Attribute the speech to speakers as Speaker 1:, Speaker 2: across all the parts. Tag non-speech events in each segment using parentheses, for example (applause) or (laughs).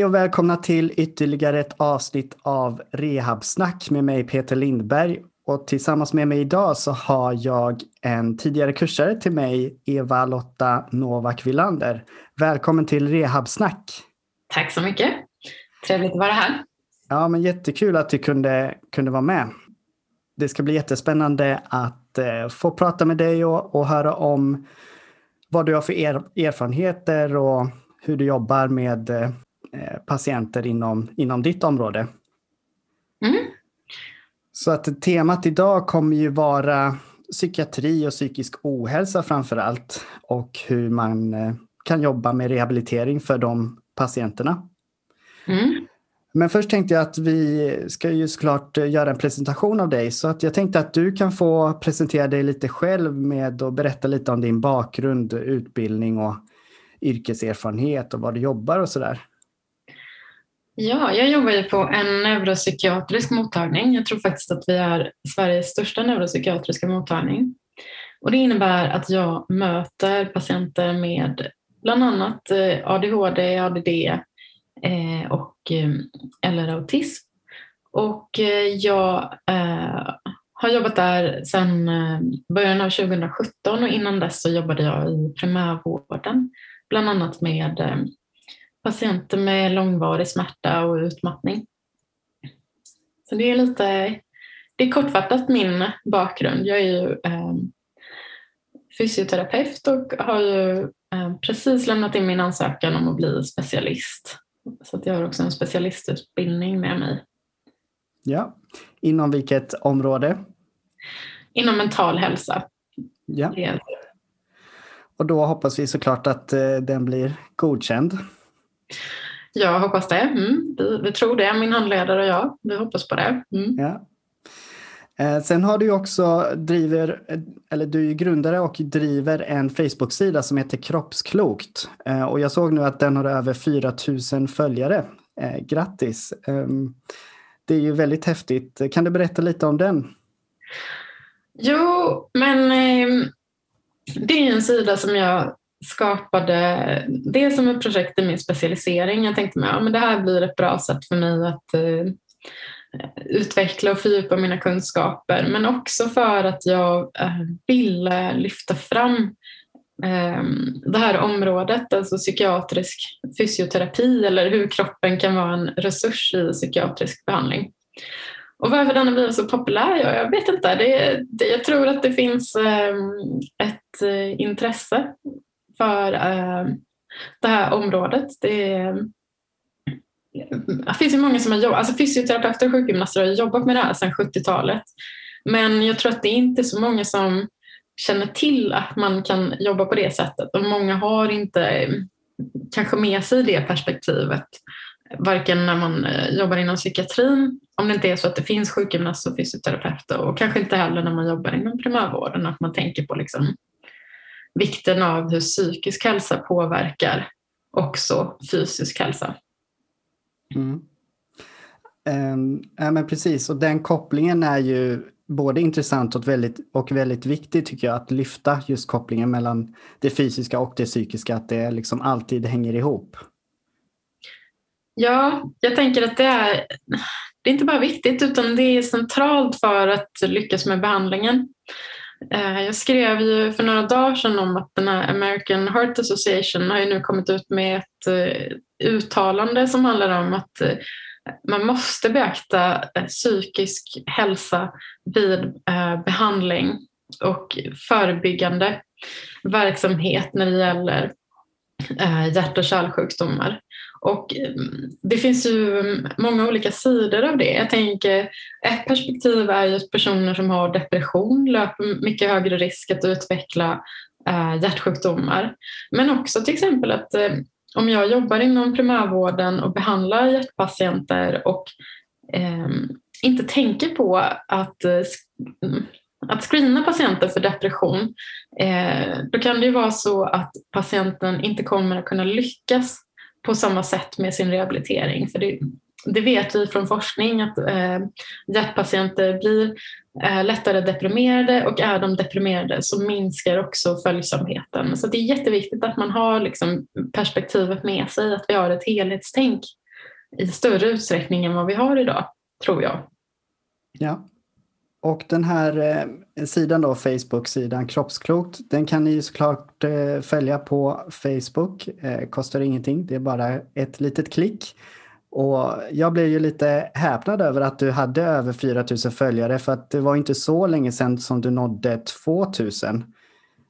Speaker 1: Hej och välkomna till ytterligare ett avsnitt av Rehabsnack med mig Peter Lindberg. Och tillsammans med mig idag så har jag en tidigare kursare till mig, Eva-Lotta Novak Villander. Välkommen till Rehabsnack.
Speaker 2: Tack så mycket. Trevligt att vara här.
Speaker 1: Ja, men jättekul att du kunde, kunde vara med. Det ska bli jättespännande att eh, få prata med dig och, och höra om vad du har för er, erfarenheter och hur du jobbar med eh, patienter inom, inom ditt område. Mm. Så att temat idag kommer ju vara psykiatri och psykisk ohälsa framför allt och hur man eh, kan jobba med rehabilitering för de patienterna. Mm. Men först tänkte jag att vi ska ju såklart göra en presentation av dig så att jag tänkte att du kan få presentera dig lite själv med att berätta lite om din bakgrund, utbildning och yrkeserfarenhet och vad du jobbar och sådär.
Speaker 2: Ja, jag jobbar ju på en neuropsykiatrisk mottagning. Jag tror faktiskt att vi är Sveriges största neuropsykiatriska mottagning. Och det innebär att jag möter patienter med bland annat eh, ADHD, ADD eh, och, eh, eller autism. Och jag har jobbat där sedan början av 2017 och innan dess så jobbade jag i primärvården, bland annat med patienter med långvarig smärta och utmattning. Så det är lite, det är kortfattat min bakgrund. Jag är ju eh, fysioterapeut och har ju eh, precis lämnat in min ansökan om att bli specialist. Så att jag har också en specialistutbildning med mig.
Speaker 1: Ja, inom vilket område?
Speaker 2: Inom mental hälsa.
Speaker 1: Ja. Och då hoppas vi såklart att eh, den blir godkänd.
Speaker 2: Jag hoppas det. Mm. Vi, vi, tror det, min handledare och jag. Vi hoppas på det. Mm.
Speaker 1: Ja. Eh, sen har du också driver, eller du är grundare och driver en Facebook-sida som heter Kroppsklokt. Eh, och jag såg nu att den har över 4 000 följare. Eh, grattis! Ehm, det är ju väldigt häftigt. Kan du berätta lite om den?
Speaker 2: Jo, men ehm, det är en sida som jag skapade det som ett projekt i min specialisering. Jag tänkte mig att ja, det här blir ett bra sätt för mig att eh, utveckla och fördjupa mina kunskaper men också för att jag eh, ville lyfta fram ehm, det här området, alltså psykiatrisk fysioterapi eller hur kroppen kan vara en resurs i psykiatrisk behandling. Och varför den har blivit så populär? Jag vet inte. Det, det, jag tror att det finns ehm, ett eh, intresse för eh, det här området. Det, det finns ju många som har jobbat, alltså fysioterapeuter och sjukgymnaster har jobbat med det här sedan 70-talet. Men jag tror att det är inte så många som känner till att man kan jobba på det sättet och många har inte kanske med sig det perspektivet varken när man eh, jobbar inom psykiatrin, om det inte är så att det finns sjukgymnaster och fysioterapeuter och kanske inte heller när man jobbar inom primärvården, att man tänker på liksom vikten av hur psykisk hälsa påverkar också fysisk hälsa.
Speaker 1: Mm. Um, ja, men precis, och den kopplingen är ju både intressant och väldigt, och väldigt viktig tycker jag att lyfta just kopplingen mellan det fysiska och det psykiska, att det liksom alltid hänger ihop.
Speaker 2: Ja, jag tänker att det är, det är inte bara viktigt utan det är centralt för att lyckas med behandlingen. Eh, jag skrev ju för några dagar sedan om att den här American Heart Association har ju nu kommit ut med ett eh, uttalande som handlar om att eh, man måste beakta psykisk hälsa vid behandling och förebyggande verksamhet när det gäller hjärt och kärlsjukdomar. Och mm, det finns ju många olika sidor av det. Jag tänker ett perspektiv är just personer som har depression löper mycket högre risk att utveckla eh, hjärtsjukdomar. Men också till exempel att eh, om jag jobbar inom primärvården och behandlar hjärtpatienter och eh, inte tänker på att eh, mm, att screena patienter för depression, eh, då kan det ju vara så att patienten inte kommer att kunna lyckas på samma sätt med sin rehabilitering. För det, det vet vi från forskning att eh, hjärtpatienter blir eh, lättare deprimerade och är de deprimerade så minskar också följsamheten. Så det är jätteviktigt att man har liksom, perspektivet med sig, att vi har ett helhetstänk i större utsträckning än vad vi har idag, tror jag.
Speaker 1: Ja, och den här eh, sidan då, Facebook-sidan Kroppsklokt, den kan ni såklart eh, följa på Facebook. Eh, kostar ingenting, det är bara ett litet klick. Och jag blev ju lite häpnad över att du hade över 4000 följare för att det var inte så länge sedan som du nådde 2000.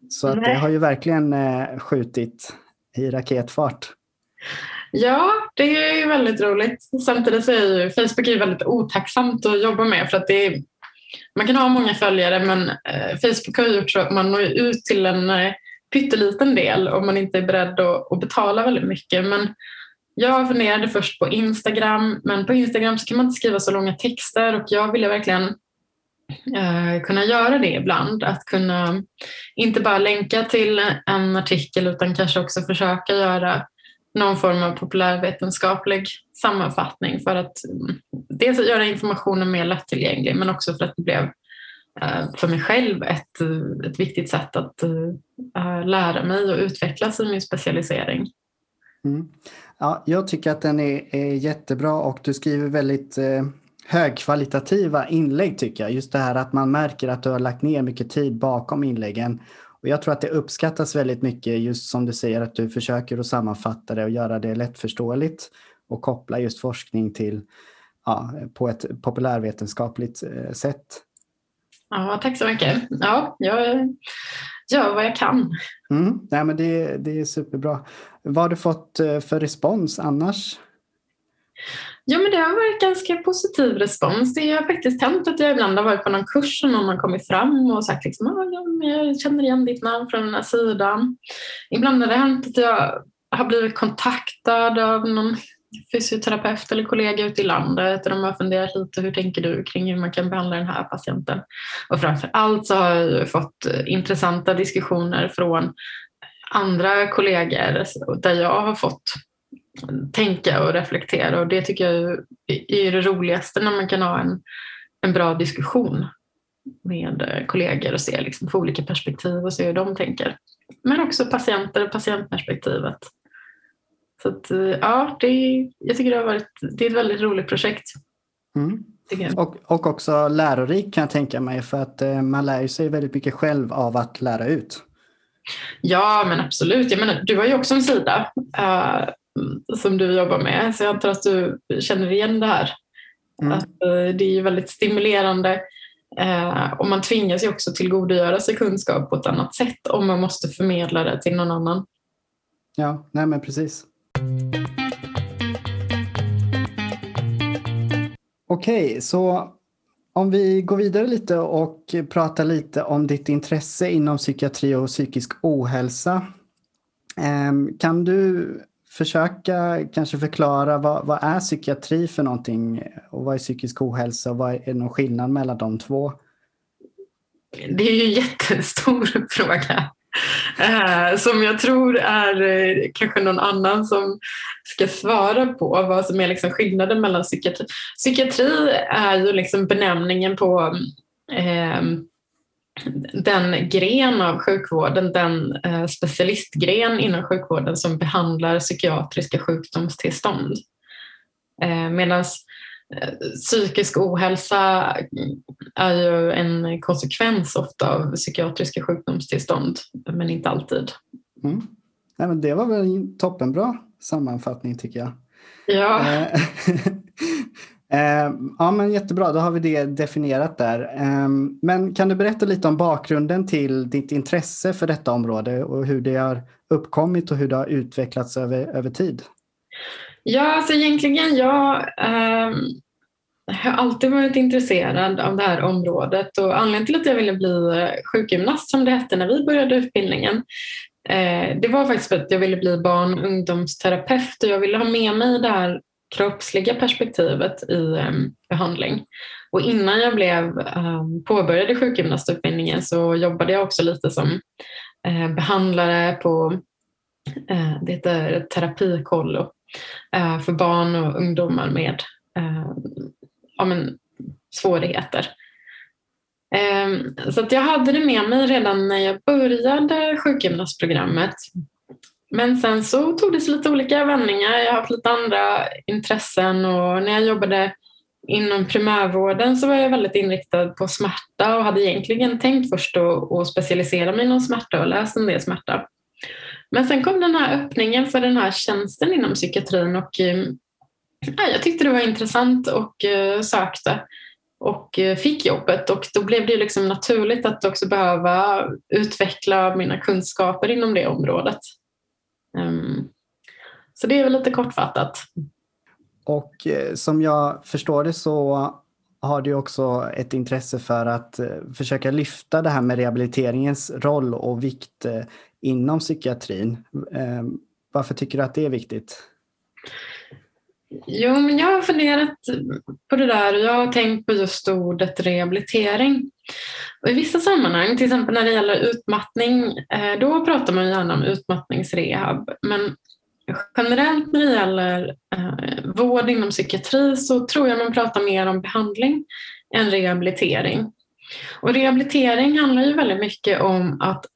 Speaker 1: Så att det har ju verkligen eh, skjutit i raketfart.
Speaker 2: Ja, det är ju väldigt roligt. Samtidigt så är ju Facebook är väldigt otacksamt att jobba med för att det är, man kan ha många följare men eh, Facebook har gjort så att man når ut till en eh, pytteliten del om man inte är beredd att, att betala väldigt mycket. Men jag funderade först på Instagram, men på Instagram så kan man inte skriva så långa texter och jag ville verkligen eh, kunna göra det ibland. Att kunna inte bara länka till en artikel utan kanske också försöka göra någon form av populärvetenskaplig sammanfattning för att mm, dels att göra informationen mer lättillgänglig men också för att det blev eh, för mig själv ett, ett viktigt sätt att eh, lära mig och utvecklas i min specialisering.
Speaker 1: Mm. Ja, jag tycker att den är, är jättebra och du skriver väldigt eh, högkvalitativa inlägg tycker jag. Just det här att man märker att du har lagt ner mycket tid bakom inläggen. Och jag tror att det uppskattas väldigt mycket just som du säger att du försöker att sammanfatta det och göra det lättförståeligt och koppla just forskning till ja, på ett populärvetenskapligt eh, sätt.
Speaker 2: Ja, tack så mycket. Ja, jag gör vad jag kan.
Speaker 1: Mm, nej, men det, det är superbra. Vad har du fått eh, för respons annars?
Speaker 2: Ja, men det har varit ganska positiv respons. Det har faktiskt hänt att jag ibland har varit på någon kurs och någon har kommit fram och sagt liksom, ah, ja, jag känner igen ditt namn från den här sidan. Ibland har det hänt att jag har blivit kontaktad av någon fysioterapeut eller kollega ute i landet och de har funderat lite hur tänker du kring hur man kan behandla den här patienten. Och framför allt så har jag fått eh, intressanta diskussioner från andra kollegor där jag har fått tänka och reflektera och det tycker jag är det roligaste när man kan ha en, en bra diskussion med eh, kollegor och se liksom, få olika perspektiv och se hur de tänker. Men också patienter och patientperspektivet. Så att, ja, det, jag tycker det har varit det är ett väldigt roligt projekt.
Speaker 1: Mm. Och, och också lärorikt kan jag tänka mig för att eh, man lär sig väldigt mycket själv av att lära ut.
Speaker 2: Ja, men absolut. Jag menar, du har ju också en sida uh, som du jobbar med, så jag antar att du känner igen det här. Mm. Att, uh, det är ju väldigt stimulerande uh, och man tvingas ju också tillgodogöra sig kunskap på ett annat sätt om man måste förmedla det till någon annan.
Speaker 1: Ja, nej men precis. Okej, så om vi går vidare lite och pratar lite om ditt intresse inom psykiatri och psykisk ohälsa. Ehm, kan du försöka kanske förklara vad, vad är psykiatri för någonting och vad är psykisk ohälsa och vad är, är någon skillnad mellan de två?
Speaker 2: Det är ju en jättestor (laughs) fråga. Eh, som jag tror är eh, kanske någon annan som ska svara på vad som är liksom skillnaden mellan psykiatri. Psykiatri är ju liksom benämningen på eh, den gren av sjukvården, den eh, specialistgren inom sjukvården som behandlar psykiatriska sjukdomstillstånd. Eh, Medan psykisk ohälsa är ju en konsekvens ofta av psykiatriska sjukdomstillstånd, men inte alltid.
Speaker 1: Mm. Nej, men det var väl en toppenbra sammanfattning tycker jag.
Speaker 2: Ja.
Speaker 1: Eh, (laughs) eh, ja, men jättebra, då har vi det definierat där. Men kan du berätta lite om bakgrunden till ditt intresse för detta område och hur det har uppkommit och hur det har utvecklats över, över tid?
Speaker 2: Ja, alltså egentligen ehm, jag eh, har alltid varit intresserad av det här området och anledningen till att jag ville bli eh, sjukgymnast som det hette när vi började utbildningen eh, det var faktiskt för att jag ville bli barn och ungdomsterapeut och jag ville ha med mig det här kroppsliga perspektivet i eh, behandling. Och innan jag blev, eh, påbörjade sjukgymnastutbildningen så jobbade jag också lite som eh, behandlare på eh, det heter terapikollo Eh, för barn och ungdomar med eh, ja, men, svårigheter. Ehm, så att jag hade det med mig redan när jag började sjukgymnastprogrammet. Men sen så tog det sig lite olika vändningar. Jag har haft lite andra intressen och när jag jobbade inom primärvården så var jag väldigt inriktad på smärta och hade egentligen tänkt först att specialisera mig inom smärta och läst en del smärta. Men sen kom den här öppningen för den här tjänsten inom psykiatrin och eh, ja, jag tyckte det var intressant och eh, sökte och eh, fick jobbet och då blev det liksom naturligt att också behöva utveckla mina kunskaper inom det området. Ehm, så det är väl lite kortfattat.
Speaker 1: Och som jag förstår det så har du också ett intresse för att försöka lyfta det här med rehabiliteringens roll och vikt inom psykiatrin. Eh, varför tycker du att det är viktigt?
Speaker 2: Jo, men jag har funderat på det där och jag har tänkt på just ordet rehabilitering. Och I vissa sammanhang, till exempel när det gäller utmattning, eh, då pratar man gärna om utmattningsrehab. Men generellt när det gäller eh, vård inom psykiatri så tror jag man pratar mer om behandling än rehabilitering. Och rehabilitering handlar ju väldigt mycket om att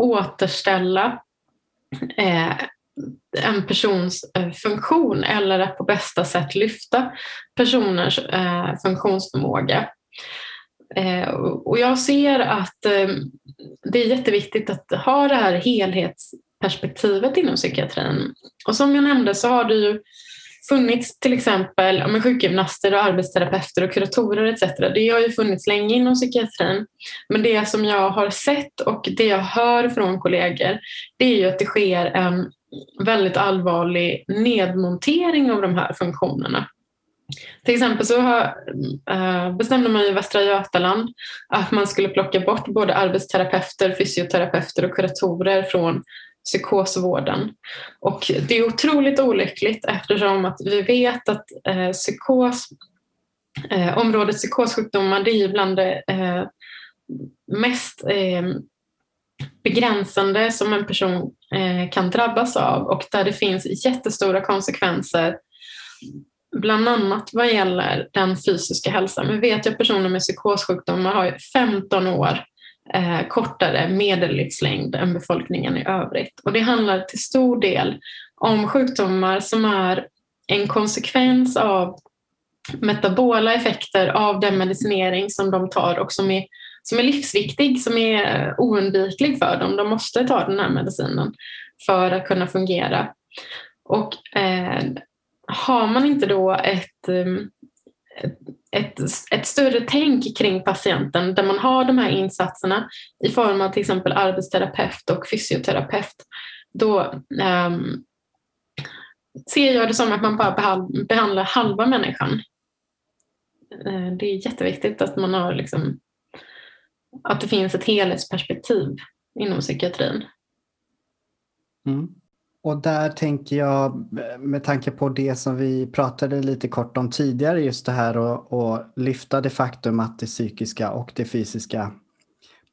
Speaker 2: återställa eh, en persons eh, funktion eller att på bästa sätt lyfta personers eh, funktionsförmåga. Eh, och jag ser att eh, det är jätteviktigt att ha det här helhetsperspektivet inom psykiatrin. Och som jag nämnde så har det ju funnits till exempel ja, sjukgymnaster och arbetsterapeuter och kuratorer etc. Det har ju funnits länge inom psykiatrin. Men det som jag har sett och det jag hör från kollegor det är ju att det sker en väldigt allvarlig nedmontering av de här funktionerna. Till exempel så eh, bestämde man i Västra Götaland att man skulle plocka bort både arbetsterapeuter, fysioterapeuter och kuratorer från psykosvården. Och det är otroligt olyckligt eftersom att vi vet att eh, psykos, eh, området psykossjukdomar det är bland det eh, mest eh, begränsande som en person eh, kan drabbas av och där det finns jättestora konsekvenser bland annat vad gäller den fysiska hälsan. Vi vet ju att personer med psykossjukdomar har 15 år eh, kortare medellivslängd än befolkningen i övrigt. Och det handlar till stor del om sjukdomar som är en konsekvens av metabola effekter av den medicinering som de tar och som är, som är livsviktig, som är oundviklig för dem. De måste ta den här medicinen för att kunna fungera. Och eh, har man inte då ett, ett ett, ett större tänk kring patienten där man har de här insatserna i form av till exempel arbetsterapeut och fysioterapeut, då um, ser jag det som att man bara behandlar halva människan. Eh, det är jätteviktigt att man har liksom, att det finns ett helhetsperspektiv inom psykiatrin.
Speaker 1: Mm. Och där tänker jag, med tanke på det som vi pratade lite kort om tidigare, just det här och lyfta det faktum att det psykiska och det fysiska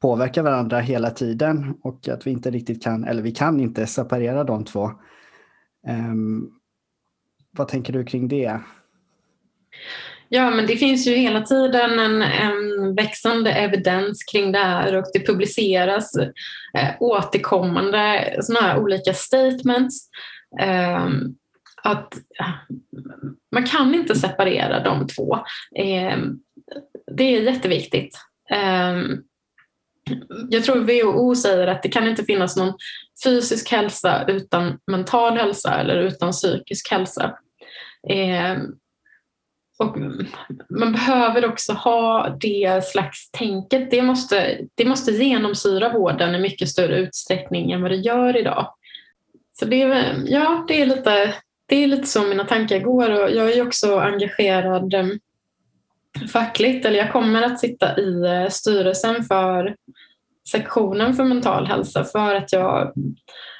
Speaker 1: påverkar varandra hela tiden och att vi inte riktigt kan, eller vi kan inte separera de två. Um, vad tänker du kring det?
Speaker 2: Ja, men det finns ju hela tiden en, en växande evidens kring det här och det publiceras eh, återkommande såna här olika statements. Ehm, eh, att man kan inte separera de två. Eh, det är jätteviktigt. Eh, jag tror WHO säger att det kan inte finnas någon fysisk hälsa utan mental hälsa eller utan psykisk hälsa. Ehm, och man behöver också ha det slags tänket. Det måste, det måste genomsyra vården i mycket större utsträckning än vad det gör idag. Så det, är, ja, det, är lite, det är lite så mina tankar går och jag är också engagerad eh, fackligt, eller jag kommer att sitta i eh, styrelsen för sektionen för mental hälsa för att jag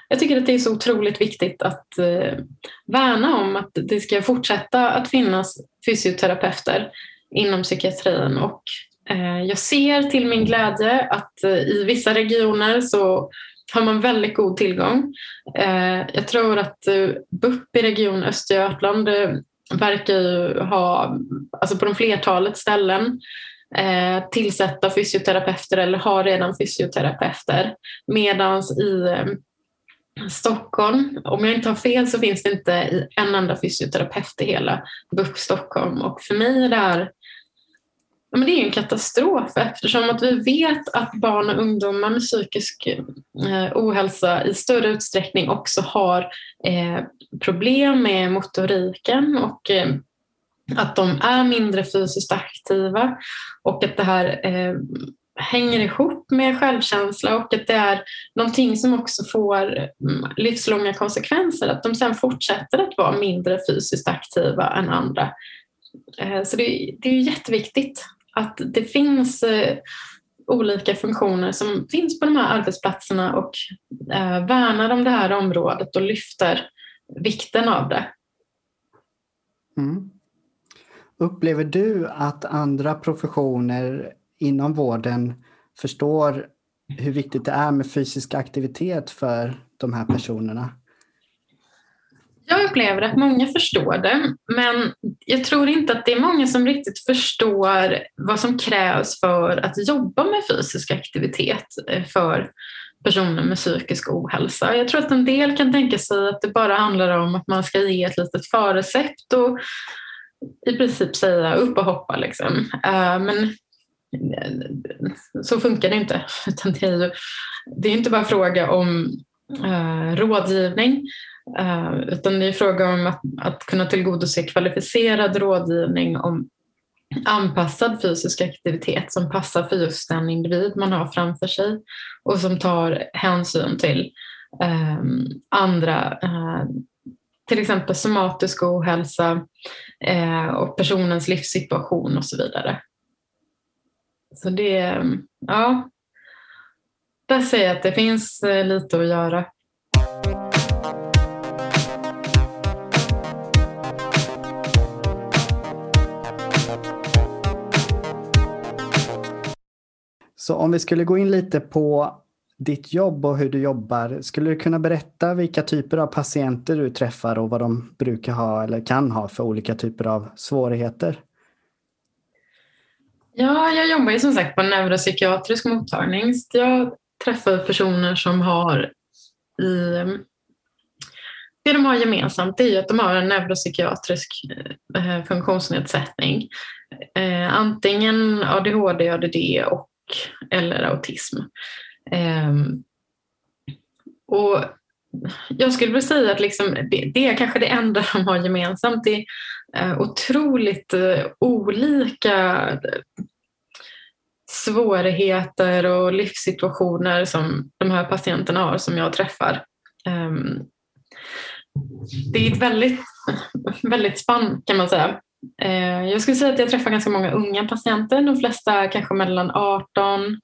Speaker 2: jag tycker att det är så otroligt viktigt att eh, värna om att det ska fortsätta att finnas fysioterapeuter inom psykiatrin och eh, jag ser till min glädje att eh, i vissa regioner så har man väldigt god tillgång. Eh, jag tror att eh, BUP i Region Östergötland eh, verkar ju ha, alltså på de flertalet ställen, eh, tillsätta fysioterapeuter eller har redan fysioterapeuter. Medan i eh, Stockholm, om jag inte har fel så finns det inte en enda fysioterapeut i hela BUP Stockholm. Och för mig är det här men det är en katastrof eftersom att vi vet att barn och ungdomar med psykisk eh, ohälsa i större utsträckning också har eh, problem med motoriken och eh, att de är mindre fysiskt aktiva och att det här hänger ihop med självkänsla och att det är någonting som också får mm, livslånga konsekvenser, att de sen fortsätter att vara mindre fysiskt aktiva än andra. Eh, så det, det är jätteviktigt att det finns eh, olika funktioner som finns på de här arbetsplatserna och eh, värnar om det här området och lyfter vikten av det.
Speaker 1: Mm. Upplever du att andra professioner inom vården förstår hur viktigt det är med fysisk aktivitet för de här personerna?
Speaker 2: Jag upplever att många förstår det, men jag tror inte att det är många som riktigt förstår vad som krävs för att jobba med fysisk aktivitet eh, för personer med psykisk ohälsa. Jag tror att en del kan tänka sig att det bara handlar om att man ska ge ett litet förrecept och i princip säga upp och hoppa. Liksom. Eh, men så funkar det inte. det, är ju, det är inte bara fråga om eh, rådgivning eh, utan det är fråga om att, att kunna tillgodose kvalificerad rådgivning om anpassad fysisk aktivitet som passar för just den individ man har framför sig och som tar hänsyn till eh, andra, eh, till exempel somatisk ohälsa eh, och personens livssituation och så vidare. Så det, ja, där säger jag att det finns eh, lite att göra.
Speaker 1: Så om vi skulle gå in lite på ditt jobb och hur du jobbar. Skulle du kunna berätta vilka typer av patienter du träffar och vad de brukar ha eller kan ha för olika typer av svårigheter?
Speaker 2: Ja, jag jobbar ju som sagt på en neuropsykiatrisk mottagning. jag träffar personer som har i det de har gemensamt är att de har en neuropsykiatrisk eh, funktionsnedsättning. Eh, antingen ADHD, ADD och eller autism. Ehm, och jag skulle vilja säga att liksom, det, det, är kanske det enda de har gemensamt. Det Eh, otroligt eh, olika eh, svårigheter och livssituationer som de här patienterna har som jag träffar. Ehm, det är ett väldigt, (laughs) väldigt spann kan man säga. Jag skulle säga att jag träffar ganska många unga patienter. De flesta kanske mellan 18,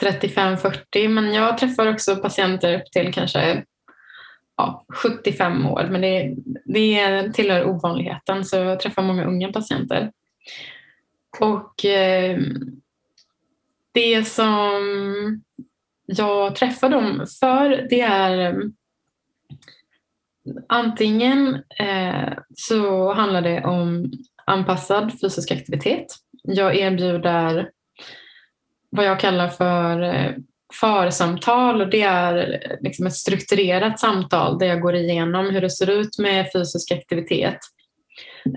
Speaker 2: 35, 40. Men jag träffar också patienter upp till kanske ja, 75 år. Men det, det tillhör ovanligheten så jag träffar många unga patienter. Och eh, det som jag träffar dem för det är eh, Antingen eh, så handlar det om anpassad fysisk aktivitet. Jag erbjuder vad jag kallar för eh, församtal och det är liksom ett strukturerat samtal där jag går igenom hur det ser ut med fysisk aktivitet.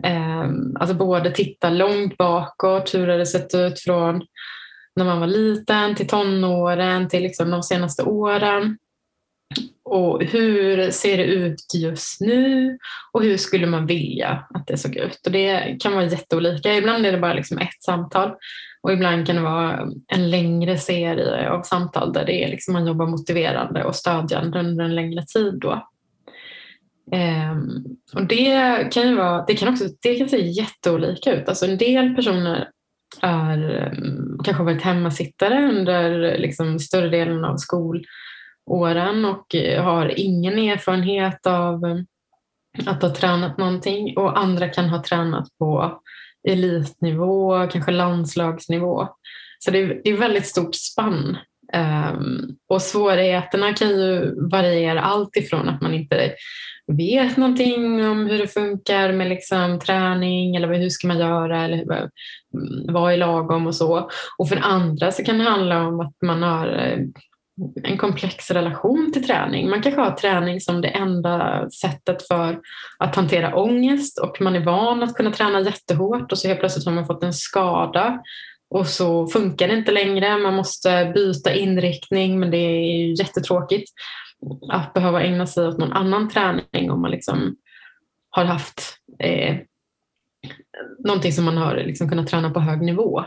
Speaker 2: Ehm, alltså både titta långt bakåt, hur har det sett ut från när man var liten till tonåren till liksom de senaste åren. Och hur ser det ut just nu? Och hur skulle man vilja att det såg ut? Och det kan vara jätteolika. Ibland är det bara liksom ett samtal och ibland kan det vara en längre serie av samtal där det är liksom man jobbar motiverande och stödjande under en längre tid. Då. Um, och det kan ju vara, det kan också det kan se jätteolika ut. Alltså en del personer är, um, kanske varit hemmasittare under liksom större delen av skolåren och har ingen erfarenhet av att ha tränat någonting och andra kan ha tränat på elitnivå, kanske landslagsnivå. Så det är, det är väldigt stort spann Um, och svårigheterna kan ju variera allt ifrån att man inte vet någonting om hur det funkar med liksom träning eller hur ska man göra eller vad är lagom och så. Och för andra så kan det handla om att man har eh, en komplex relation till träning. Man kanske har träning som det enda sättet för att hantera ångest och man är van att kunna träna jättehårt och så helt plötsligt har man fått en skada och så funkar det inte längre. Man måste byta inriktning men det är jättetråkigt att behöva ägna sig åt någon annan träning om man liksom har haft eh, någonting som man har liksom kunnat träna på hög nivå.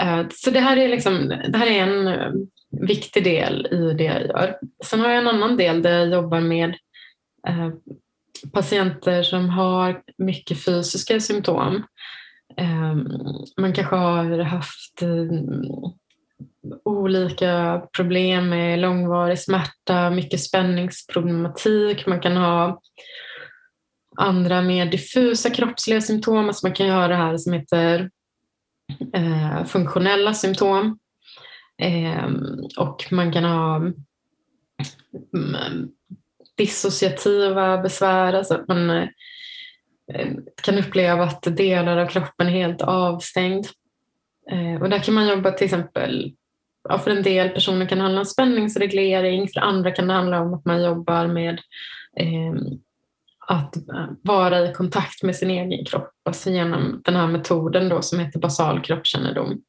Speaker 2: Eh, så det här är, liksom, det här är en viktig del i det jag gör. Sen har jag en annan del där jag jobbar med eh, patienter som har mycket fysiska symptom. Eh, man kanske har haft eh, olika problem med långvarig smärta, mycket spänningsproblematik. Man kan ha andra mer diffusa kroppsliga symptom. Alltså man kan ha det här som heter eh, funktionella symptom. Eh, och man kan ha mm, dissociativa besvär, alltså att man eh, kan uppleva att delar av kroppen är helt avstängd. Eh, och där kan man jobba till exempel ja, för en del personer kan det handla om spänningsreglering, för andra kan det handla om att man jobbar med ehm, eh, att vara i kontakt med sin egen kropp, alltså genom den här metoden då som heter basal kroppskännedom.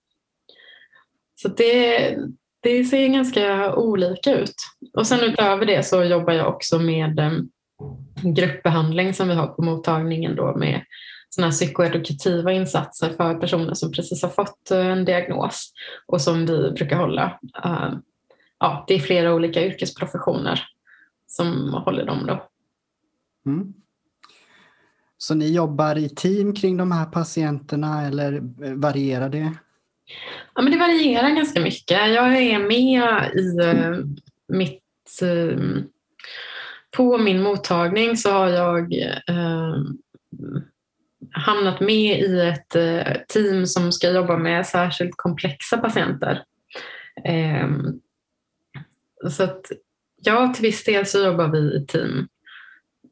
Speaker 2: Så det, det ser ganska olika ut. Och sen utöver det så jobbar jag också med eh, gruppbehandling som vi har på mottagningen då med såna psykoedukativa insatser för personer som precis har fått eh, en diagnos och som vi brukar hålla. Eh, ja, det är flera olika yrkesprofessioner som håller dem då. Mm.
Speaker 1: Så ni jobbar i team kring de här patienterna eller varierar det?
Speaker 2: Ja, men det varierar ganska mycket. Jag är med i eh, mitt eh, på min mottagning så har jag eh, hamnat med i ett eh, team som ska jobba med särskilt komplexa patienter. Eh, så att ja, till viss del så jobbar vi i team.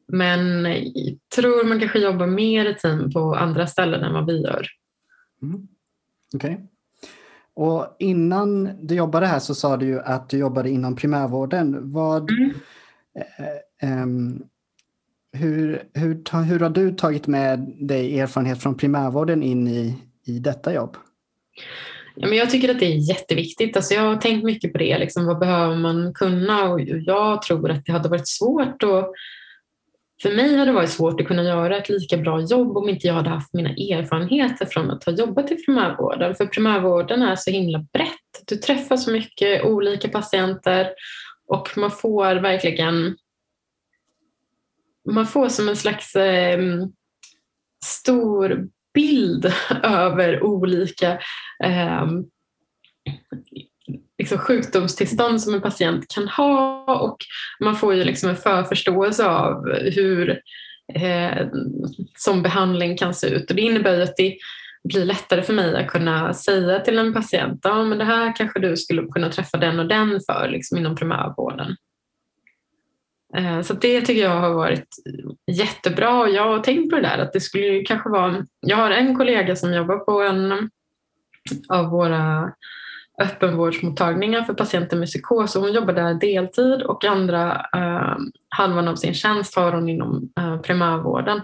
Speaker 2: Men jag tror man kanske jobbar mer i team på andra ställen än vad vi gör.
Speaker 1: Mm. Okej. Okay. Och innan du jobbade här så sa du ju att du jobbade inom primärvården. Vad, mm. eh, eh, hur, hur, hur har du tagit med dig erfarenhet från primärvården in i, i detta jobb?
Speaker 2: Ja, men jag tycker att det är jätteviktigt. Alltså jag har tänkt mycket på det. Liksom, vad behöver man kunna? Och jag tror att det hade varit svårt. Och för mig hade det varit svårt att kunna göra ett lika bra jobb om inte jag hade haft mina erfarenheter från att ha jobbat i primärvården. För primärvården är så himla brett. Du träffar så mycket olika patienter och man får verkligen man får som en slags eh, stor bild (laughs) över olika eh, liksom sjukdomstillstånd som en patient kan ha och man får ju liksom en förförståelse av hur eh, som behandling kan se ut. Och det innebär ju att det blir lättare för mig att kunna säga till en patient ja, men det här kanske du skulle kunna träffa den och den för liksom inom primärvården. Eh, så det tycker jag har varit jättebra och jag har tänkt på det där att det skulle kanske vara, jag har en kollega som jobbar på en av våra öppenvårdsmottagningar för patienter med psykos och hon jobbar där deltid och andra eh, halvan av sin tjänst har hon inom eh, primärvården.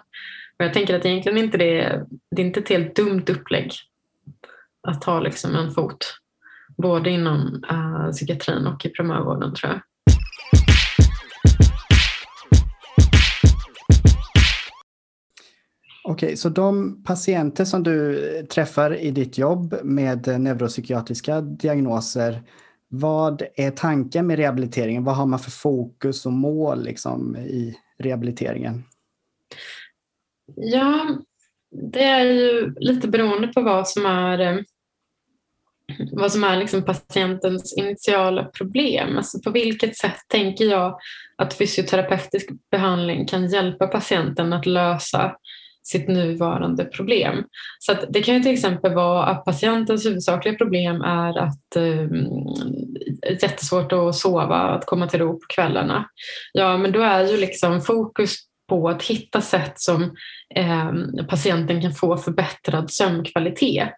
Speaker 2: Och jag tänker att egentligen inte det, det är inte ett helt dumt upplägg att ha liksom en fot både inom eh, psykiatrin och i primärvården tror jag.
Speaker 1: Okej, okay, så de patienter som du träffar i ditt jobb med neuropsykiatriska diagnoser, vad är tanken med rehabiliteringen? Vad har man för fokus och mål liksom, i rehabiliteringen?
Speaker 2: Ja, det är ju lite beroende på vad som är eh, vad som är liksom patientens initiala problem. Alltså på vilket sätt tänker jag att fysioterapeutisk behandling kan hjälpa patienten att lösa sitt nuvarande problem. Så det kan ju till exempel vara att patientens huvudsakliga problem är att eh, jättesvårt att sova, att komma till ro på kvällarna. Ja, men då är ju liksom fokus på att hitta sätt som eh, patienten kan få förbättrad sömnkvalitet.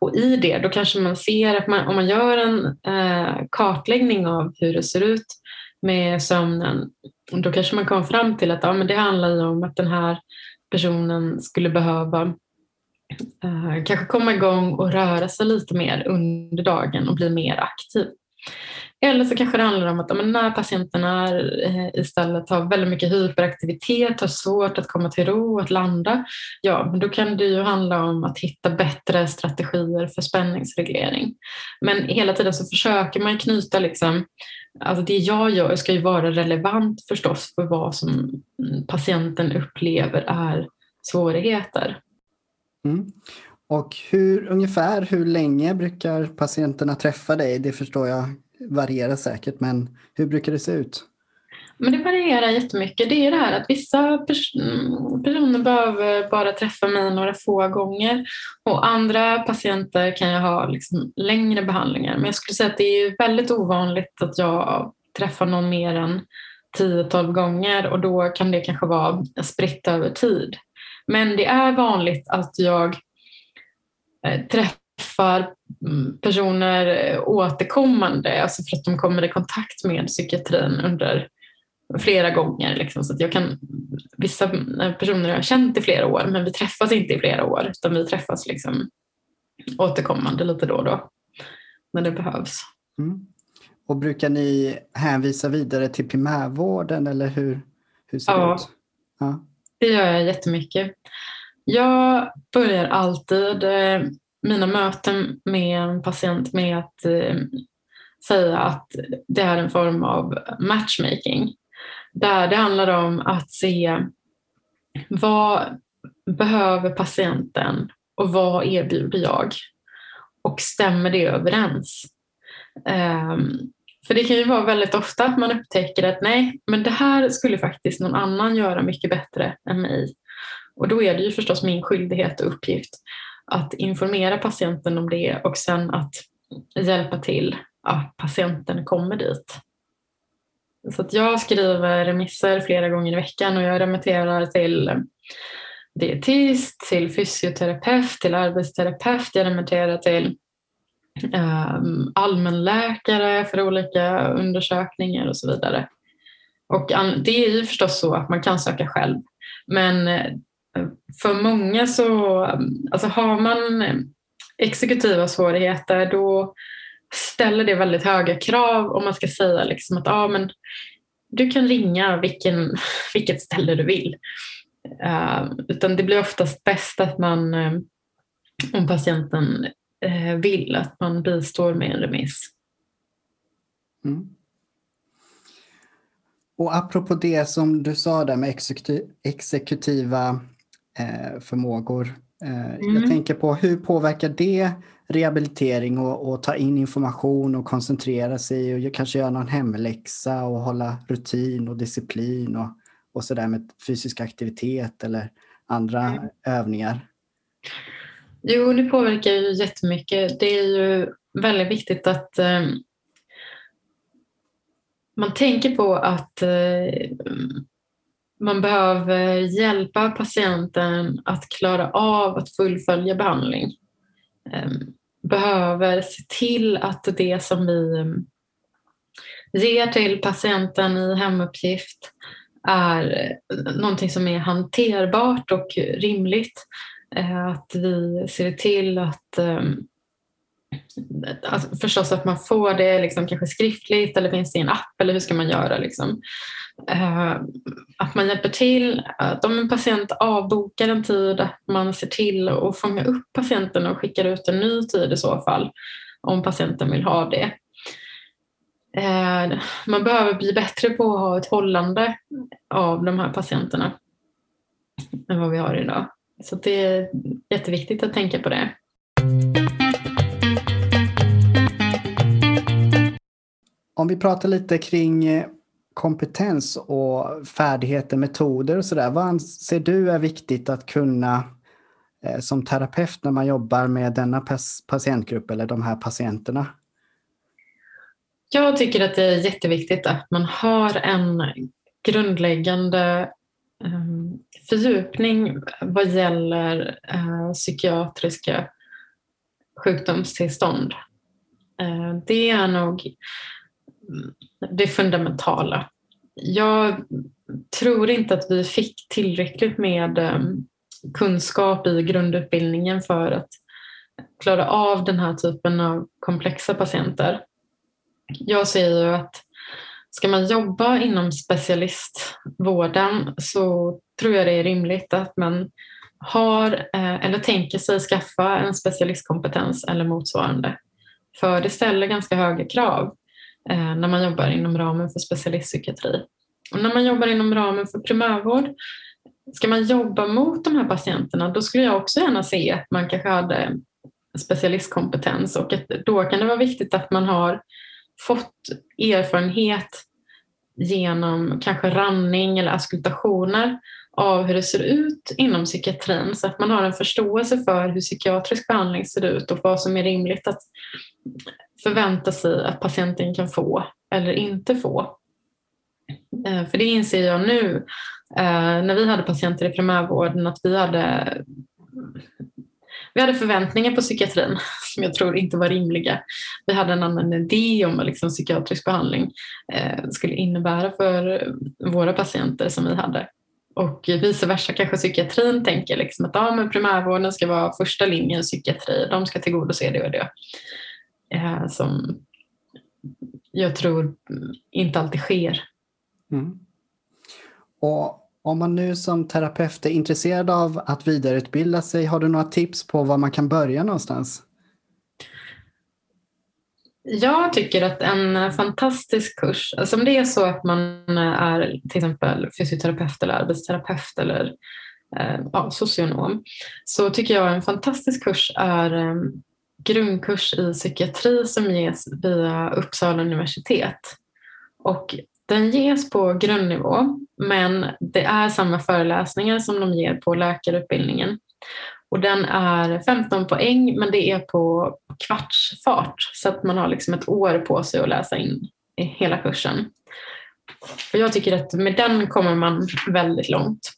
Speaker 2: Och i det då kanske man ser att man, om man gör en eh, kartläggning av hur det ser ut med sömnen, då kanske man kommer fram till att ja, men det handlar om att den här personen skulle behöva eh, kanske komma igång och röra sig lite mer under dagen och bli mer aktiv. Eller så kanske det handlar om att men när patienten är, eh, istället har väldigt mycket hyperaktivitet, har svårt att komma till ro, att landa, ja, men då kan det ju handla om att hitta bättre strategier för spänningsreglering. Men hela tiden så försöker man knyta liksom, alltså det jag gör ska ju vara relevant förstås för vad som patienten upplever är svårigheter.
Speaker 1: Mm. Och hur, ungefär hur länge brukar patienterna träffa dig? Det förstår jag varierar säkert, men hur brukar det se ut?
Speaker 2: Men det varierar jättemycket. Det är det här att vissa pers personer behöver bara träffa mig några få gånger och andra patienter kan jag ha liksom längre behandlingar. Men jag skulle säga att det är väldigt ovanligt att jag träffar någon mer än 10-12 gånger och då kan det kanske vara spritt över tid. Men det är vanligt att jag eh, träffar mm, personer eh, återkommande, alltså för att de kommer i kontakt med psykiatrin under flera gånger. Liksom. Så jag kan, vissa personer har jag känt i flera år men vi träffas inte i flera år utan vi träffas liksom återkommande lite då och då när det behövs. Mm.
Speaker 1: Och brukar ni hänvisa vidare till primärvården eller hur, hur ser ja, det ut?
Speaker 2: Ja, det gör jag jättemycket. Jag börjar alltid eh, mina möten med en patient med att eh, säga att det är en form av matchmaking. Där det handlar om att se vad behöver patienten och vad erbjuder jag? Och stämmer det överens? Um, för det kan ju vara väldigt ofta att man upptäcker att nej, men det här skulle faktiskt någon annan göra mycket bättre än mig. Och då är det ju förstås min skyldighet och uppgift att informera patienten om det och sen att hjälpa till att patienten kommer dit. Så att jag skriver remisser flera gånger i veckan och jag remitterar till dietist, till fysioterapeut, till arbetsterapeut. Jag remitterar till um, allmänläkare för olika undersökningar och så vidare. Och det är ju förstås så att man kan söka själv. Men eh, för många så, alltså har man exekutiva svårigheter då ställer det väldigt höga krav om man ska säga liksom att ah, men du kan ringa vilken, (laughs) vilket ställe du vill. Uh, utan det blir oftast bäst att man, um, om patienten uh, vill, att man bistår med en remiss. Mm.
Speaker 1: Och apropå det som du sa där med exekutiva eh, förmågor. Eh, mm. Jag tänker på hur påverkar det rehabilitering och, och, ta in information och koncentrera sig och kanske göra någon hemläxa och hålla rutin och disciplin och, och sådär med fysisk aktivitet eller andra mm. övningar?
Speaker 2: Jo, det påverkar ju jättemycket. Det är ju väldigt viktigt att eh, man tänker på att eh, man behöver hjälpa patienten att klara av att fullfölja behandling. Ehm, behöver se till att det som vi ehm, ger till patienten i hemuppgift är eh, någonting som är hanterbart och rimligt. Eh, att vi ser till att ehm, alltså förstås att man får det liksom kanske skriftligt eller finns det i en app eller hur ska man göra? Liksom. Eh, att man hjälper till, eh, att om en patient avbokar en tid, att man ser till att fånga upp patienten och skickar ut en ny tid i så fall, om patienten vill ha det. Eh, man behöver bli bättre på att ha ett hållande av de här patienterna än vad vi har idag. Så det är jätteviktigt att tänka på det.
Speaker 1: Om vi pratar lite kring kompetens och färdigheter, metoder och sådär. Vad anser du är viktigt att kunna eh, som terapeut när man jobbar med denna patientgrupp eller de här patienterna?
Speaker 2: Jag tycker att det är jätteviktigt att man har en grundläggande ehm, fördjupning vad gäller eh, psykiatriska sjukdomstillstånd. Eh, det är nog det fundamentala. Jag tror inte att vi fick tillräckligt med eh, kunskap i grundutbildningen för att klara av den här typen av komplexa patienter. Jag säger ju att ska man jobba inom specialistvården så tror jag det är rimligt att man har eh, eller tänker sig skaffa en specialistkompetens eller motsvarande. För det ställer ganska höga krav Eh, när man jobbar inom ramen för specialistpsykiatri. Och när man jobbar inom ramen för primärvård, ska man jobba mot de här patienterna då skulle jag också gärna se att man kanske hade specialistkompetens och att då kan det vara viktigt att man har fått erfarenhet genom kanske ranning eller auskultationer av hur det ser ut inom psykiatrin så att man har en förståelse för hur psykiatrisk behandling ser ut och vad som är rimligt att förvänta sig att patienten kan få eller inte få. Eh, för det inser jag nu eh, när vi hade patienter i primärvården att vi hade vi hade förväntningar på psykiatrin (laughs) som jag tror inte var rimliga. Vi hade en annan idé om vad liksom psykiatrisk behandling eh, skulle innebära för våra patienter som vi hade. Och vice versa kanske psykiatrin tänker liksom att ja, men primärvården ska vara första linjen psykiatri, de ska tillgodose det och det. Eh, som jag tror inte alltid sker. Mm.
Speaker 1: Och om man nu som terapeut är intresserad av att vidareutbilda sig, har du några tips på var man kan börja någonstans?
Speaker 2: Jag tycker att en fantastisk kurs, alltså om det är så att man är till exempel fysioterapeut eller arbetsterapeut eller eh, ja, socionom, så tycker jag en fantastisk kurs är eh, grundkurs i psykiatri som ges via Uppsala universitet. Och den ges på grundnivå men det är samma föreläsningar som de ger på läkarutbildningen. Och den är 15 poäng men det är på kvartsfart så att man har liksom ett år på sig att läsa in hela kursen. Och jag tycker att med den kommer man väldigt långt.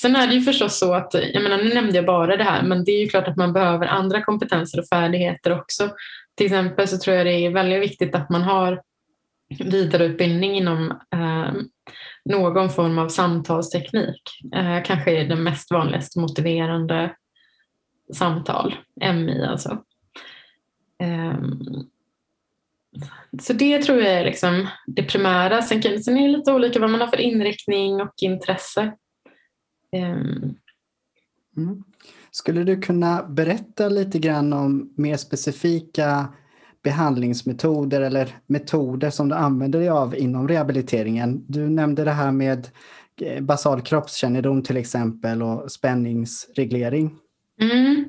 Speaker 2: Sen är det ju förstås så att, jag menar nu nämnde jag bara det här, men det är ju klart att man behöver andra kompetenser och färdigheter också. Till exempel så tror jag det är väldigt viktigt att man har vidareutbildning inom eh, någon form av samtalsteknik. Eh, kanske är det mest vanligaste motiverande samtal, MI alltså. Eh, så det tror jag är liksom det primära. Sen, sen är det lite olika vad man har för inriktning och intresse.
Speaker 1: Ehm. Mm. Skulle du kunna berätta lite grann om mer specifika behandlingsmetoder eller metoder som du använder dig av inom rehabiliteringen. Du nämnde det här med eh, basal kroppskännedom till exempel och spänningsreglering.
Speaker 2: Mm.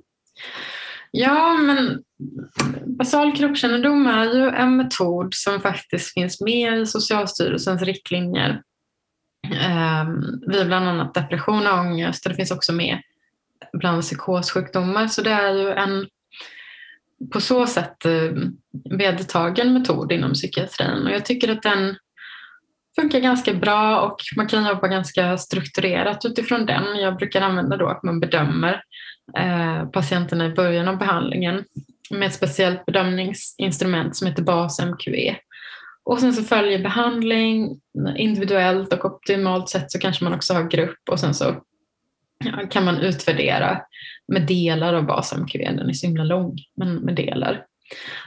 Speaker 2: Ja, men basal kroppskännedom är ju en metod som faktiskt finns med i Socialstyrelsens riktlinjer Ehm, vid bland annat depression och ångest och det finns också med bland psykossjukdomar. Så det är ju en på så sätt eh, vedertagen metod inom psykiatrin och jag tycker att den funkar ganska bra och man kan jobba ganska strukturerat utifrån den. Jag brukar använda då att man bedömer eh, patienterna i början av behandlingen med ett speciellt bedömningsinstrument som heter BAS-MQE. Och sen så följer behandling individuellt och optimalt sett så kanske man också har grupp och sen så kan man utvärdera med delar av BASMQ. Den är så himla lång, men med delar.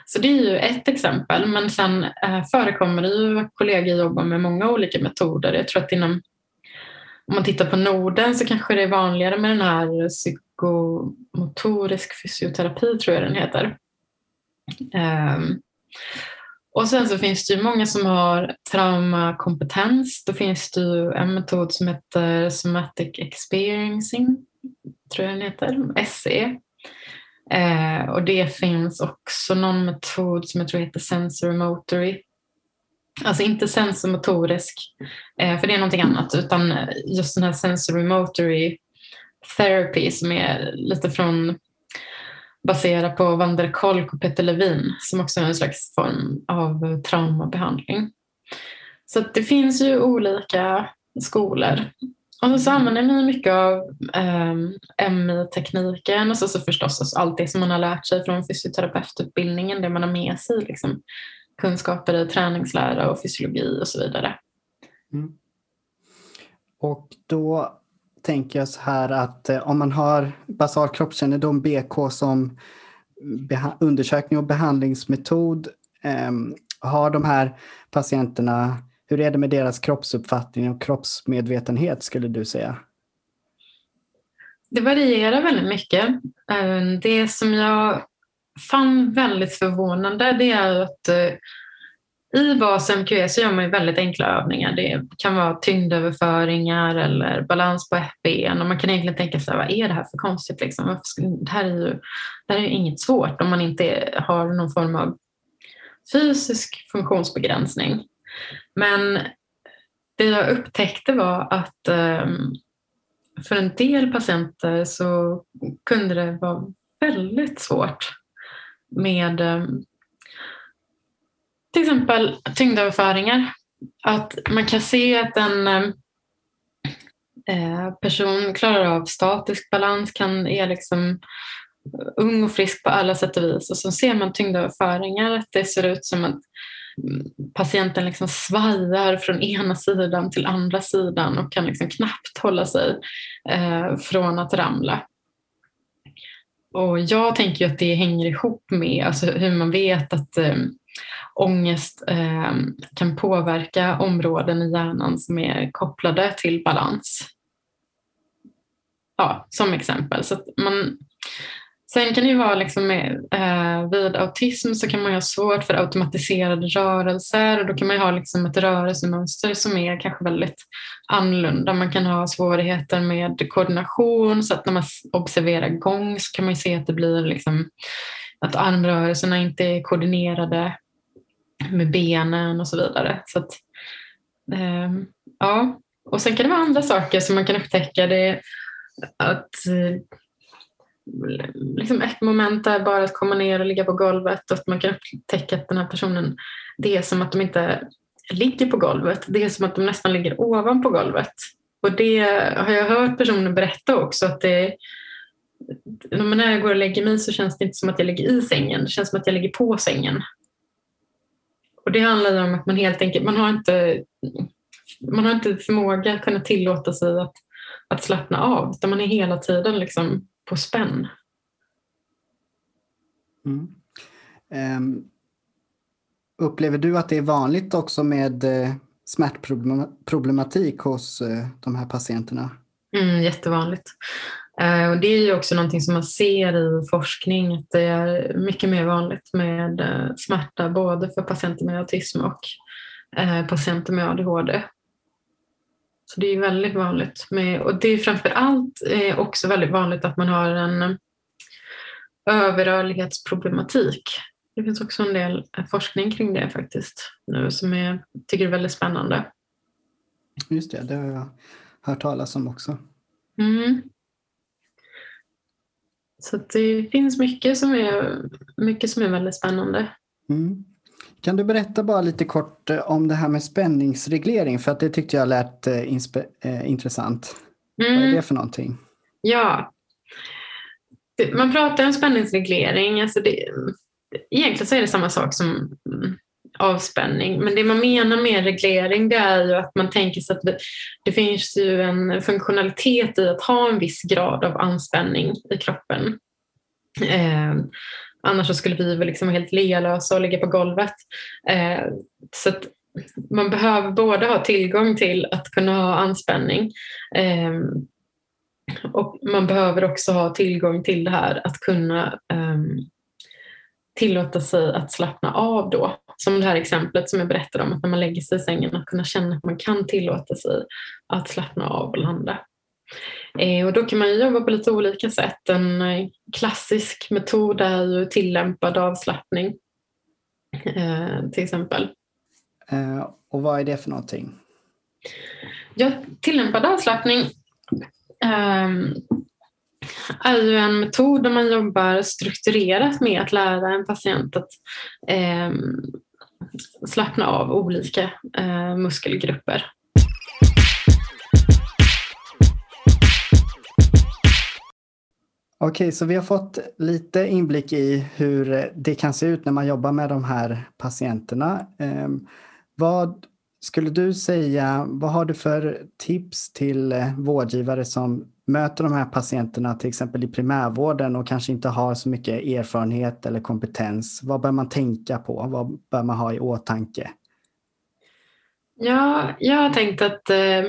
Speaker 2: Så det är ju ett exempel, men sen eh, förekommer det ju att kollegor jobbar med många olika metoder. Jag tror att inom, om man tittar på Norden så kanske det är vanligare med den här psykomotorisk fysioterapi, tror jag den heter. Eh, och sen så finns det ju många som har traumakompetens. Då finns det ju en metod som heter somatic experiencing, tror jag den heter, SE. Eh, och det finns också någon metod som jag tror heter Sensor Motory. Alltså inte sensormotorisk, eh, för det är någonting annat, utan just den här sensory motory therapy som är lite från baserad på Van der Kolk och Peter Levin som också är en slags form av traumabehandling. Så det finns ju olika skolor. Och så använder man mycket av eh, MI-tekniken och så, så förstås allt det som man har lärt sig från fysioterapeututbildningen, det man har med sig, liksom, kunskaper i träningslära och fysiologi och så vidare. Mm.
Speaker 1: Och då tänker jag så här att eh, om man har basal kroppskännedom, BK, som undersökning och behandlingsmetod, ehm, har de här patienterna, hur är det med deras kroppsuppfattning och kroppsmedvetenhet skulle du säga?
Speaker 2: Det varierar väldigt mycket. Ehm, det som jag fann väldigt förvånande det är att eh, i bas MQE så gör man ju väldigt enkla övningar. Det kan vara tyngdöverföringar eller balans på ben. och man kan egentligen tänka sig vad är det här för konstigt? Liksom? Det, här är ju, det här är ju inget svårt om man inte har någon form av fysisk funktionsbegränsning. Men det jag upptäckte var att ehm, för en del patienter så kunde det vara väldigt svårt med ehm, till exempel tyngdöverföringar. Att man kan se att en eh, eh, person klarar av statisk balans, kan, är liksom ung och frisk på alla sätt och vis. Och så ser man tyngdöverföringar, att det ser ut som att mm, patienten liksom svajar från ena sidan till andra sidan och kan liksom knappt hålla sig eh, från att ramla. Och jag tänker att det hänger ihop med alltså hur man vet att eh, ångest eh, kan påverka områden i hjärnan som är kopplade till balans. Ja, som exempel. Så man, sen kan det ju vara liksom med, eh, vid autism så kan man ha svårt för automatiserade rörelser och då kan man ha liksom ett rörelsemönster som är kanske väldigt annorlunda. Man kan ha svårigheter med koordination så att när man observerar gång så kan man se att det blir liksom att armrörelserna inte är koordinerade med benen och så vidare. Så att, eh, ja. Och sen kan det vara andra saker som man kan upptäcka. Det att eh, liksom ett moment är bara att komma ner och ligga på golvet och att man kan upptäcka att den här personen, det är som att de inte ligger på golvet. Det är som att de nästan ligger ovanpå golvet. Och det har jag hört personer berätta också att det när jag går och lägger mig så känns det inte som att jag ligger i sängen, det känns som att jag ligger på sängen. Och det handlar om att man helt enkelt, man har inte, man har inte förmåga att kunna tillåta sig att, att slappna av, utan man är hela tiden liksom på spänn.
Speaker 1: Mm. Um, upplever du att det är vanligt också med uh, smärtproblematik hos uh, de här patienterna?
Speaker 2: Mm, jättevanligt. Eh, och det är ju också någonting som man ser i forskning att det är mycket mer vanligt med eh, smärta både för patienter med autism och eh, patienter med ADHD. Så det är väldigt vanligt. Med, och det är framför allt också väldigt vanligt att man har en överrörlighetsproblematik. Det finns också en del forskning kring det faktiskt nu som jag tycker är väldigt spännande.
Speaker 1: Just det, det har jag hört talas om också.
Speaker 2: Mm. Så det finns mycket som är, mycket som är väldigt spännande.
Speaker 1: Mm. Kan du berätta bara lite kort eh, om det här med spänningsreglering? För att det tyckte jag lät eh, eh, intressant. Mm. Vad är mm. det för någonting?
Speaker 2: Ja. Man pratar om spänningsreglering. Alltså det, egentligen så är det samma sak som avspänning. Men det man menar med reglering det är ju att man tänker sig att det, finns ju en funktionalitet i att ha en viss grad av anspänning i kroppen. Eh, annars så skulle vi väl liksom helt lealösa och ligga på golvet. Eh, så man behöver både ha tillgång till att kunna ha anspänning eh, och man behöver också ha tillgång till det här att kunna eh, tillåta sig att slappna av då. Som det här exemplet som jag berättade om, att när man lägger sig i sängen att kunna känna att man kan tillåta sig att slappna av och landa. Eh, och då kan man jobba på lite olika sätt. En eh, klassisk metod är ju tillämpad avslappning eh, till exempel.
Speaker 1: Och vad är det för någonting?
Speaker 2: Ja, tillämpad avslappning um, är ju en metod där man jobbar strukturerat med att lära en patient att um, slappna av olika eh, muskelgrupper.
Speaker 1: Okej, så vi har fått lite inblick i hur det kan se ut när man jobbar med de här patienterna. Eh, vad skulle du säga, vad har du för tips till eh, vårdgivare som möter de här patienterna till exempel i primärvården och kanske inte har så mycket erfarenhet eller kompetens? Vad bör man tänka på? Vad bör man ha i åtanke?
Speaker 2: Ja, jag har tänkt att eh,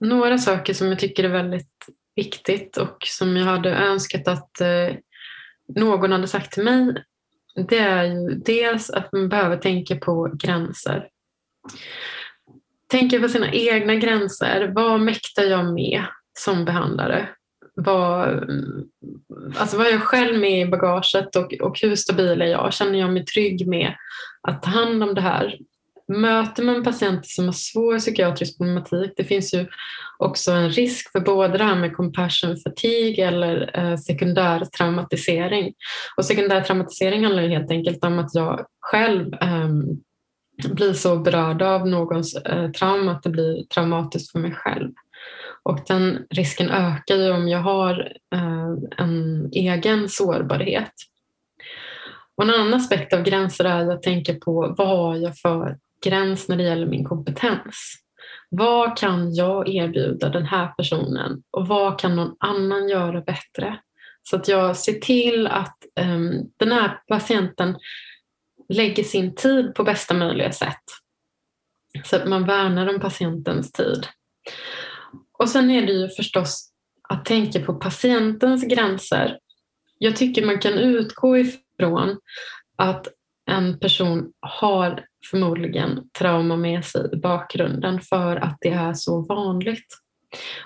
Speaker 2: några saker som jag tycker är väldigt viktigt och som jag hade önskat att eh, någon hade sagt till mig det är ju dels att man behöver tänka på gränser. Tänka på sina egna gränser. Vad mäktar jag med som behandlare? Vad, alltså vad är jag själv med i bagaget och, och hur stabil är jag? Känner jag mig trygg med att ta hand om det här? Möter man patienter som har svår psykiatrisk problematik, det finns ju också en risk för både det här med compassion fatigue eller eh, sekundär traumatisering. Och sekundär traumatisering handlar helt enkelt om att jag själv eh, blir så berörd av någons eh, trauma att det blir traumatiskt för mig själv. Och den risken ökar ju om jag har eh, en egen sårbarhet. Och en annan aspekt av gränser är att tänka på vad har jag för gräns när det gäller min kompetens. Vad kan jag erbjuda den här personen och vad kan någon annan göra bättre? Så att jag ser till att um, den här patienten lägger sin tid på bästa möjliga sätt. Så att man värnar om patientens tid. Och sen är det ju förstås att tänka på patientens gränser. Jag tycker man kan utgå ifrån att en person har förmodligen trauma med sig i bakgrunden för att det är så vanligt.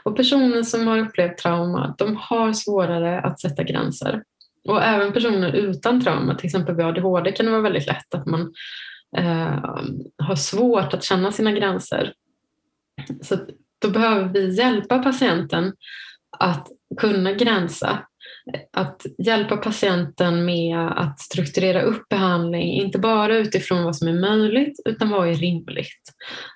Speaker 2: Och personer som har upplevt trauma, de har svårare att sätta gränser. Och även personer utan trauma, till exempel vid ADHD kan det vara väldigt lätt att man eh, har svårt att känna sina gränser. Så då behöver vi hjälpa patienten att kunna gränsa att hjälpa patienten med att strukturera upp behandling, inte bara utifrån vad som är möjligt utan vad är rimligt.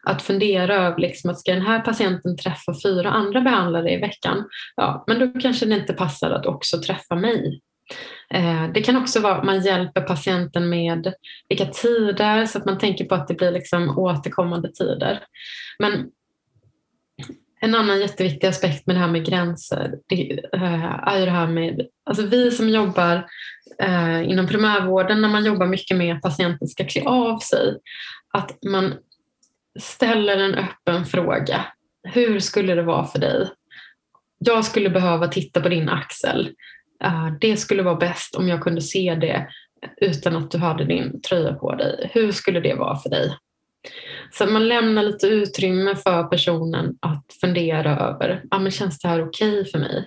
Speaker 2: Att fundera över liksom att ska den här patienten träffa fyra andra behandlare i veckan, ja, men då kanske det inte passar att också träffa mig. Eh, det kan också vara att man hjälper patienten med vilka tider så att man tänker på att det blir liksom återkommande tider. Men en annan jätteviktig aspekt med det här med gränser det eh, är ju det här med, alltså vi som jobbar eh, inom primärvården när man jobbar mycket med att patienten ska klä av sig, att man ställer en öppen fråga. Hur skulle det vara för dig? Jag skulle behöva titta på din axel. Eh, det skulle vara bäst om jag kunde se det utan att du hade din tröja på dig. Hur skulle det vara för dig? Så man lämnar lite utrymme för personen att fundera över, ah, men känns det här okej okay för mig?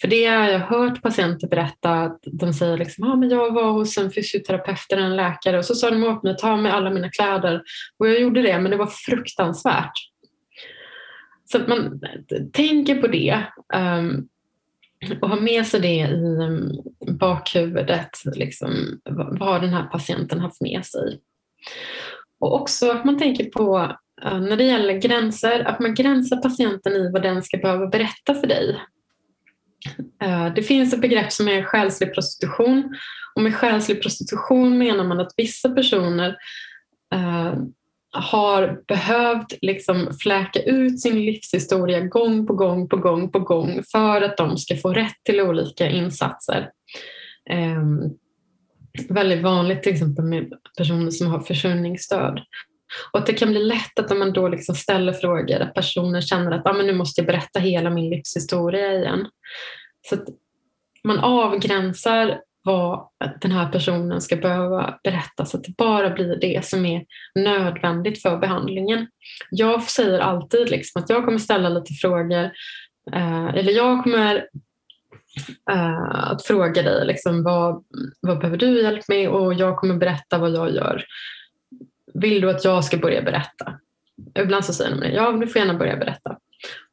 Speaker 2: För det har jag hört patienter berätta att de säger liksom, ah, men jag var hos en fysioterapeut eller en läkare och så sa de åt mig att ta med alla mina kläder och jag gjorde det men det var fruktansvärt. Så att man tänker på det um, och ha med sig det i mm, bakhuvudet. Liksom, vad har den här patienten haft med sig? Och också att man tänker på eh, när det gäller gränser, att man gränsar patienten i vad den ska behöva berätta för dig. Eh, det finns ett begrepp som är själslig prostitution och med själslig prostitution menar man att vissa personer eh, har behövt liksom fläka ut sin livshistoria gång på gång på gång på gång för att de ska få rätt till olika insatser. Eh, väldigt vanligt till exempel med personer som har försörjningsstöd. Och att det kan bli lätt att om man då liksom ställer frågor att personer känner att ah, men nu måste jag berätta hela min livshistoria igen. Så att man avgränsar vad den här personen ska behöva berätta så att det bara blir det som är nödvändigt för behandlingen. Jag säger alltid liksom att jag kommer ställa lite frågor eh, eller jag kommer eh, att fråga dig liksom, vad, vad behöver du hjälp med och jag kommer berätta vad jag gör. vill du att jag ska börja berätta? Ibland så säger de det, ja du får gärna börja berätta.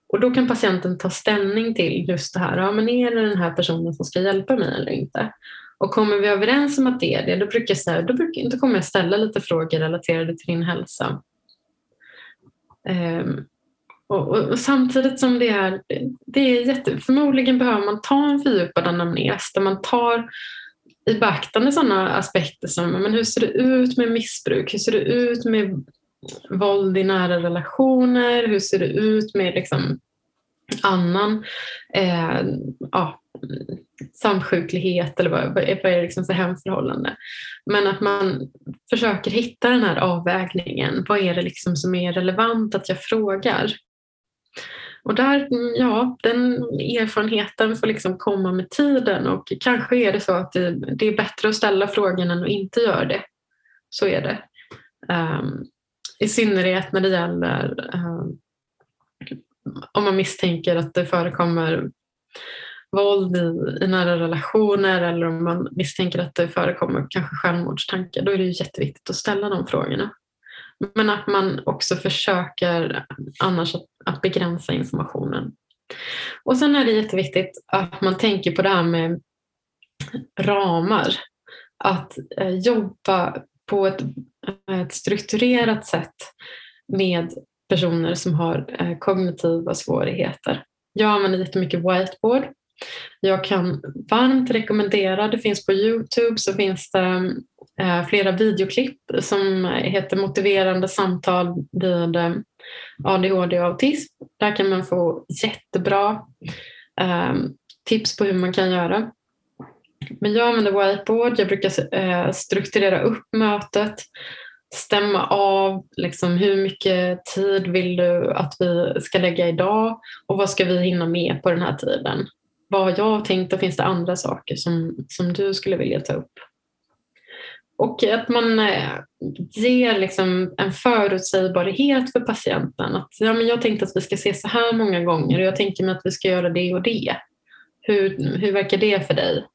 Speaker 2: Och då kan patienten ta ställning till just det här, ja men är det den här personen som ska hjälpa mig eller inte? Och kommer vi överens om att det är det, då, brukar jag säga, då, brukar, då kommer jag ställa lite frågor relaterade till din hälsa. Um, och, och, och, samtidigt som det är, det är jätte, förmodligen behöver man ta en fördjupad anamnes där man tar i beaktande sådana aspekter som men hur ser det ut med missbruk, hur ser det ut med våld i nära relationer, hur ser det ut med liksom annan eh, ja, samsjuklighet eller vad, vad är det liksom för hemförhållande. Men att man försöker hitta den här avvägningen. Vad är det liksom som är relevant att jag frågar? Och där, ja, den erfarenheten får liksom komma med tiden och kanske är det så att det, det är bättre att ställa frågan än att inte göra det. Så är det. Um, i synnerhet när det gäller eh, om man misstänker att det förekommer våld i, i nära relationer eller om man misstänker att det förekommer kanske självmordstankar, då är det ju jätteviktigt att ställa de frågorna. Men att man också försöker annars att, att begränsa informationen. Och sen är det jätteviktigt att man tänker på det här med ramar. Att eh, jobba på ett, ett strukturerat sätt med personer som har eh, kognitiva svårigheter. Jag använder jättemycket whiteboard. Jag kan varmt rekommendera, det finns på Youtube så finns det eh, flera videoklipp som heter Motiverande samtal vid eh, ADHD och autism. Där kan man få jättebra tips på hur man kan göra. Men jag använder whiteboard, jag brukar eh, strukturera upp mötet stämma av liksom, hur mycket tid vill du att vi ska lägga idag och vad ska vi hinna med på den här tiden? Vad har jag tänkt och finns det andra saker som, som du skulle vilja ta upp? Och att man eh, ger liksom en förutsägbarhet för patienten. Att, ja, men jag tänkte att vi ska se så här många gånger och jag tänker mig att vi ska göra det och det. Hur, hur verkar det för dig?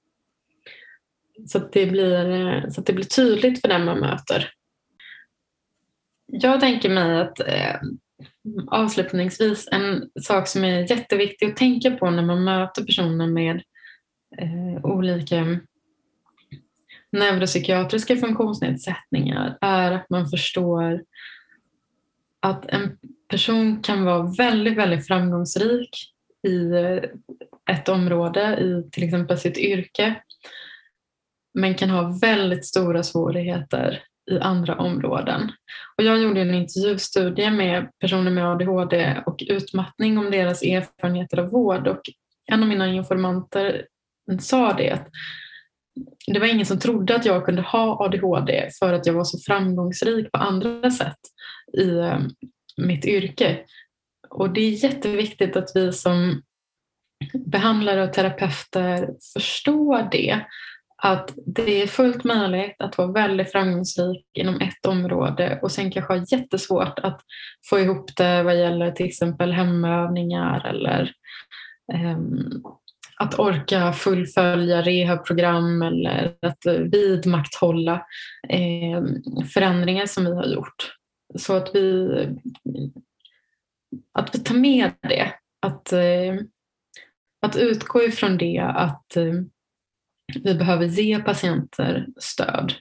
Speaker 2: Så att, det blir, eh, så att det blir tydligt för den man möter. Jag tänker mig att eh, avslutningsvis en sak som är jätteviktig att tänka på när man möter personer med eh, olika neuropsykiatriska funktionsnedsättningar är att man förstår att en person kan vara väldigt, väldigt framgångsrik i eh, ett område, i till exempel sitt yrke, men kan ha väldigt stora svårigheter i andra områden. Och jag gjorde en intervjustudie med personer med ADHD och utmattning om deras erfarenheter av vård och en av mina informanter sa det att det var ingen som trodde att jag kunde ha ADHD för att jag var så framgångsrik på andra sätt i ehm, mitt yrke. Och det är jätteviktigt att vi som behandlare och terapeuter förstår det att det är fullt möjligt att vara väldigt framgångsrik inom ett område och sen kanske ha jättesvårt att få ihop det vad gäller till exempel hemövningar eller um, att orka fullfölja rehabprogram eller att vidmakthålla eh, förändringar som vi har gjort. Så att vi, att vi tar med det. Att, eh, att utgå ifrån det att eh, vi behöver ge patienter stöd.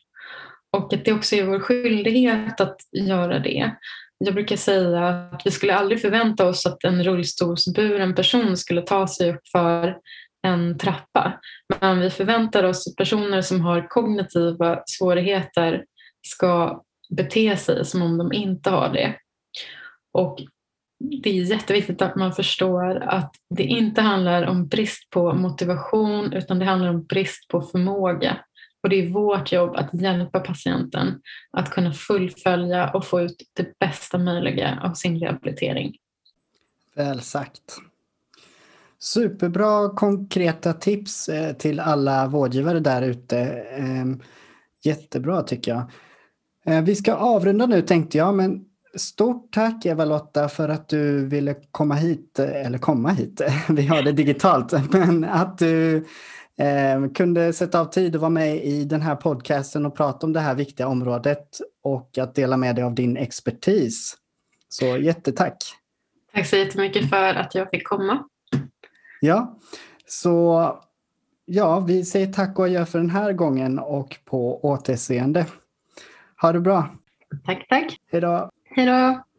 Speaker 2: Och att det också är vår skyldighet att göra det. Jag brukar säga att vi skulle aldrig förvänta oss att en rullstolsburen person skulle ta sig upp för en trappa. Men vi förväntar oss att personer som har kognitiva svårigheter ska bete sig som om de inte har det. Och det är jätteviktigt att man förstår att det inte handlar om brist på motivation utan det handlar om brist på förmåga. Och det är vårt jobb att hjälpa patienten att kunna fullfölja och få ut det bästa möjliga av sin rehabilitering.
Speaker 1: Väl sagt. Superbra konkreta tips eh, till alla vårdgivare där ute. Ehm, jättebra tycker jag. Eh, vi ska avrunda nu tänkte jag, men Stort tack Eva-Lotta för att du ville komma hit, eller komma hit, (laughs) vi har det digitalt, men att du eh, kunde sätta av tid och vara med i den här podcasten och prata om det här viktiga området. och att dela med dig av din expertis. Så jättetack!
Speaker 2: Tack så jättemycket för att jag fick komma.
Speaker 1: Ja, så ja, vi säger tack och adjö för den här gången och på återseende. Ha det bra!
Speaker 2: Tack, tack!
Speaker 1: Hej då!
Speaker 2: Hej då!